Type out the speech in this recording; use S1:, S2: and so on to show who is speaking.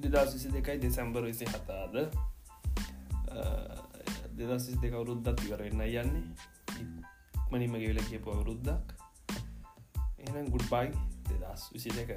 S1: දෙදස් විසි දෙකයි දෙසැම්බර් විසි හතාද දෙදස් විසි දෙක අවුරුද්දත් ඉවරවෙන්න යන්නේ. මනිම ගෙවල කියපු අවුරුද්දක්. එනම් ගුඩ්බයි දෙදස් විසි දෙක